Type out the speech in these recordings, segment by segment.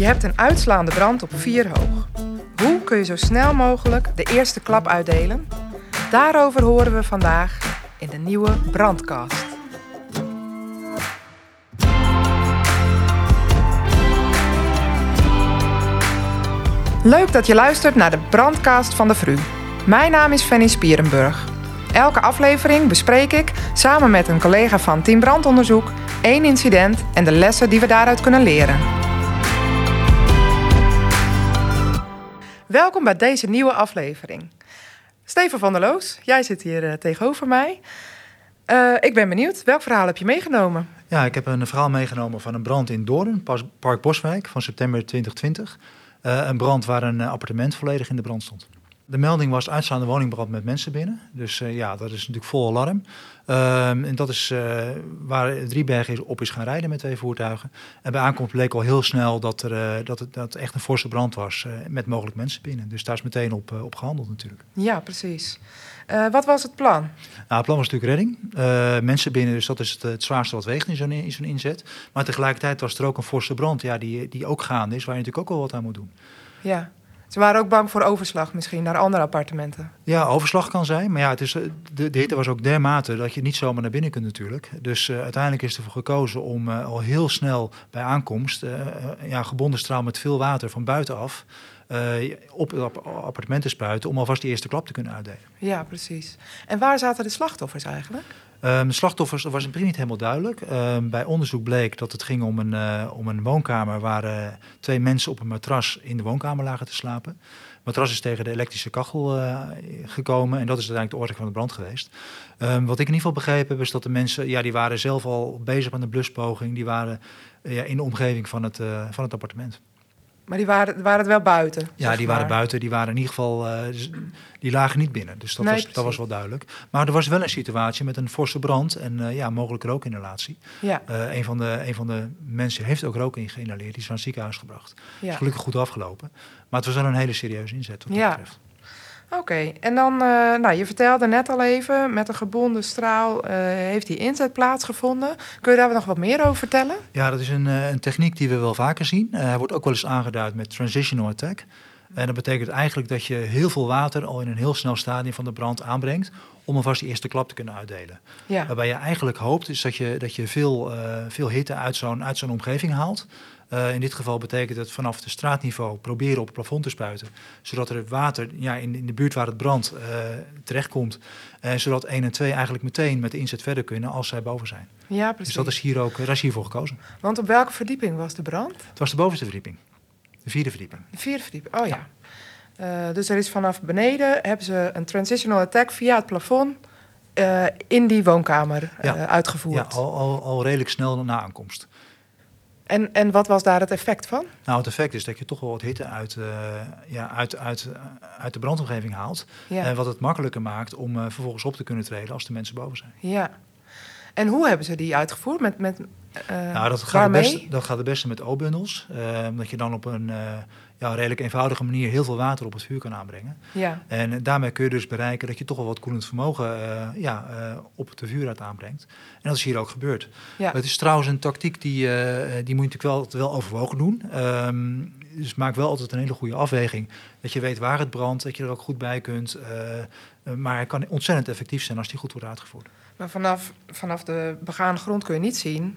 Je hebt een uitslaande brand op vier hoog. Hoe kun je zo snel mogelijk de eerste klap uitdelen? Daarover horen we vandaag in de nieuwe brandcast. Leuk dat je luistert naar de brandcast van de VRU. Mijn naam is Fanny Spierenburg. Elke aflevering bespreek ik samen met een collega van Team Brandonderzoek één incident en de lessen die we daaruit kunnen leren. Welkom bij deze nieuwe aflevering. Steven van der Loos, jij zit hier uh, tegenover mij. Uh, ik ben benieuwd, welk verhaal heb je meegenomen? Ja, ik heb een verhaal meegenomen van een brand in Doorn, Park Boswijk, van september 2020. Uh, een brand waar een appartement volledig in de brand stond. De melding was uitstaande woningbrand met mensen binnen. Dus uh, ja, dat is natuurlijk vol alarm. Um, en dat is uh, waar Driebergen op is gaan rijden met twee voertuigen. En bij aankomst bleek al heel snel dat, er, uh, dat het dat echt een forse brand was met mogelijk mensen binnen. Dus daar is meteen op, op gehandeld natuurlijk. Ja, precies. wat was het plan? Nou, het plan was natuurlijk redding. mensen binnen, dus dat is het, het zwaarste wat weegt in zo'n in zo'n inzet. Maar tegelijkertijd was er ook een forse brand ja, die, die ook gaande is, waar je natuurlijk ook wel wat aan moet doen. Ja. Ze waren ook bang voor overslag misschien naar andere appartementen. Ja, overslag kan zijn. Maar ja, het is, de, de hitte was ook dermate dat je niet zomaar naar binnen kunt natuurlijk. Dus uh, uiteindelijk is ervoor gekozen om uh, al heel snel bij aankomst... Uh, ja, gebonden straal met veel water van buitenaf... op het appartement te spuiten om alvast die eerste klap te kunnen uitdelen. Ja, precies. En waar zaten de slachtoffers eigenlijk? Um, slachtoffers was in het begin niet helemaal duidelijk. Um, bij onderzoek bleek dat het ging om een, uh, om een woonkamer waar uh, twee mensen op een matras in de woonkamer lagen te slapen. Het matras is tegen de elektrische kachel uh, gekomen en dat is uiteindelijk de oorzaak van de brand geweest. Um, wat ik in ieder geval begrepen heb is dat de mensen, ja, die waren zelf al bezig met een bluspoging. Die waren ja, in de omgeving van het, van het appartement. Maar die waren, waren het wel buiten? Ja, die waren buiten. Die waren in ieder geval, uh, die lagen niet binnen. Dus dat, nee, was, dat was wel duidelijk. Maar er was wel een situatie met een forse brand en uh, ja, mogelijk rookinhalatie. Ja. Uh, een, van de, een van de mensen heeft ook rook ingeïnhaleerd. Die is naar het ziekenhuis gebracht. Ja. Is gelukkig goed afgelopen. Maar het was wel een hele serieuze inzet wat dat ja. betreft. Oké, en dan, uh, nou, je vertelde net al even, met een gebonden straal uh, heeft die inzet plaatsgevonden. Kun je daar nog wat meer over vertellen? Ja, dat is een, uh, een techniek die we wel vaker zien. hij wordt ook wel eens aangeduid met transitional attack. En dat betekent eigenlijk dat je heel veel water al in een heel snel stadium van de brand aanbrengt om alvast die eerste klap te kunnen uitdelen. Ja. Waarbij je eigenlijk hoopt is dat je, dat je veel, veel hitte uit zo'n uit zo'n omgeving haalt. Uh, in dit geval betekent het vanaf de straatniveau proberen op het plafond te spuiten. Zodat er het water ja, in, in de buurt waar het brandt uh, terechtkomt. Uh, zodat 1 en 2 eigenlijk meteen met de inzet verder kunnen als zij boven zijn. Ja, precies. Dus dat is hier ook, daar is hiervoor gekozen. Want op welke verdieping was de brand? Het was de bovenste verdieping. De vierde verdieping. De vierde verdieping, oh ja. ja. dus er is vanaf beneden, hebben ze een transitional attack via het plafond... in die woonkamer ja. uitgevoerd. Ja, al, al, al redelijk snel na aankomst. En, en wat was daar het effect van? Nou, het effect is dat je toch wel wat hitte uit, uh, ja, uit, uit, uit de brandomgeving haalt. Ja. En wat het makkelijker maakt om vervolgens op te kunnen treden als de mensen boven zijn. Ja. En hoe hebben ze die uitgevoerd? Met, met, nou, dat gaat, het beste, dat gaat het beste met O-bundels. dat je dan op een ja, redelijk eenvoudige manier heel veel water op het vuur kan aanbrengen. Ja. En daarmee kun je dus bereiken dat je toch wel wat koelend vermogen uh, ja, uh, op de vuur aanbrengt. En dat is hier ook gebeurd. Ja. Het is trouwens een tactiek die, uh, die moet je natuurlijk wel, wel overwogen doen. Um, dus maak wel altijd een hele goede afweging. Dat je weet waar het brandt, dat je er ook goed bij kunt. maar het kan ontzettend effectief zijn als die goed wordt uitgevoerd. Maar vanaf, vanaf de begaande grond kun je niet zien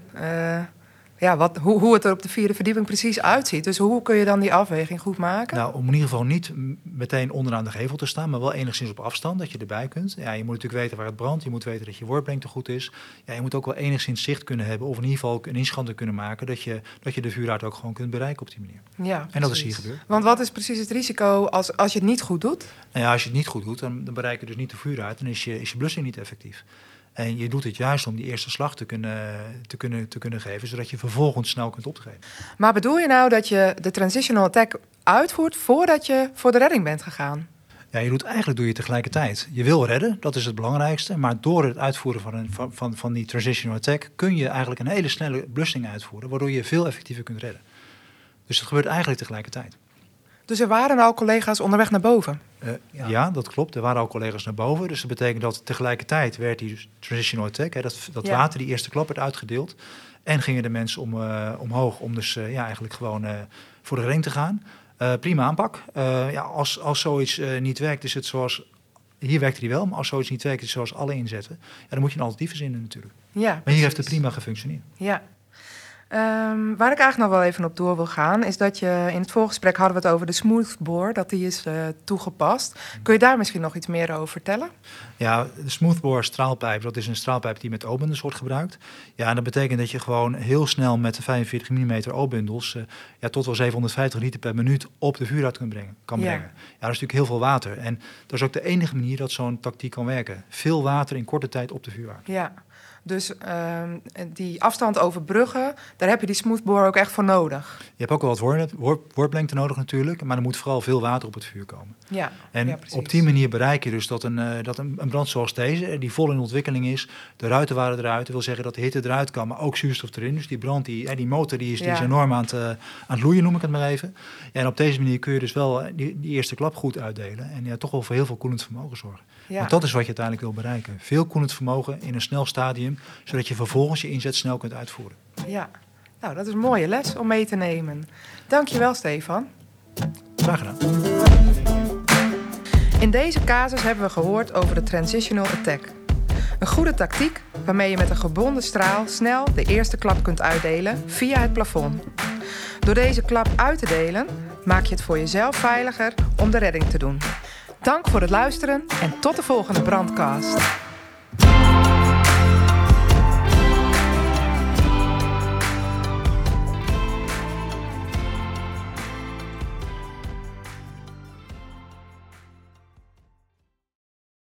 ja, wat, hoe, hoe het er op de vierde verdieping precies uitziet. Dus hoe kun je dan die afweging goed maken? Nou, om in ieder geval niet meteen onderaan de gevel te staan, maar wel enigszins op afstand, dat je erbij kunt. Ja, je moet natuurlijk weten waar het brandt, je moet weten dat je worplengte goed is. Ja, je moet ook wel enigszins zicht kunnen hebben, of in ieder geval een inschatting kunnen maken, dat je, dat je de vuuraard ook gewoon kunt bereiken op die manier. Ja, en dat is hier gebeurd. Want wat is precies het risico als, als je het niet goed doet? Nou ja, als je het niet goed doet, dan, dan bereik je dus niet de vuuraard en is je, is je blussing niet effectief. En je doet het juist om die eerste slag te kunnen, te kunnen, te kunnen geven, zodat je vervolgens snel kunt opgeven. Maar bedoel je nou dat je de transitional attack uitvoert voordat je voor de redding bent gegaan? Ja, je doet eigenlijk doe je tegelijkertijd. Je wil redden, dat is het belangrijkste. Maar door het uitvoeren van, een, van, van, van die transitional attack kun je eigenlijk een hele snelle blussing uitvoeren, waardoor je veel effectiever kunt redden. Dus het gebeurt eigenlijk tegelijkertijd. Dus er waren al collega's onderweg naar boven? Uh, ja. ja. dat klopt. Er waren al collega's naar boven. Dus dat betekent dat tegelijkertijd werd die transitional attack, hè, dat, dat ja. water die eerste klap werd uitgedeeld. En gingen de mensen om, omhoog om dus ja, eigenlijk gewoon voor de ring te gaan. prima aanpak. ja, als, als zoiets niet werkt, is het zoals hier werkte hij wel, maar als zoiets niet werkt, is zoals alle inzetten, ja, dan moet je een alternatief verzinnen natuurlijk. Ja, maar hier heeft het prima gefunctioneerd. Ja, Um, waar ik eigenlijk nog wel even op door wil gaan, is dat je in het voorgesprek hadden we het over de smoothbore, dat die is uh, toegepast. Kun je daar misschien nog iets meer over vertellen? Ja, de smoothbore straalpijp, dat is een straalpijp die met O-bundels wordt gebruikt. Ja, en dat betekent dat je gewoon heel snel met de 45 mm O-bundels uh, ja, tot wel 750 liter per minuut op de vuurhout kan brengen. Kan brengen. Ja. ja, dat is natuurlijk heel veel water. En dat is ook de enige manier dat zo'n tactiek kan werken. Veel water in korte tijd op de vuurhout. Ja. Dus ehm, die afstand overbruggen, daar heb je die smoothbore ook echt voor nodig. Je hebt ook wel wat woord, nodig natuurlijk, maar er moet vooral veel water op het vuur komen. Ja, en op die manier bereik je dus dat, een, uh, dat een, een, brand zoals deze, eh, die vol in ontwikkeling is, de ruiten waren eruit, dat wil zeggen dat de hitte eruit kan, maar ook zuurstof erin. Dus die brand, die, eh, die motor, die is, die is enorm aan het, aan het loeien, noem ik het maar even. Ja, en op deze manier kun je dus wel die, die eerste klap goed uitdelen en ja, toch wel voor heel veel koelend vermogen zorgen. Ja. Want dat is wat je uiteindelijk wil bereiken. Veel koelend vermogen in een snel stadium, zodat je vervolgens je inzet snel kunt uitvoeren. Ja, nou dat is een mooie les om mee te nemen. Dankjewel Stefan. Graag gedaan. In deze casus hebben we gehoord over de transitional attack. Een goede tactiek waarmee je met een gebonden straal snel de eerste klap kunt uitdelen via het plafond. Door deze klap uit te delen maak je het voor jezelf veiliger om de redding te doen. Dank voor het luisteren en tot de volgende brandcast.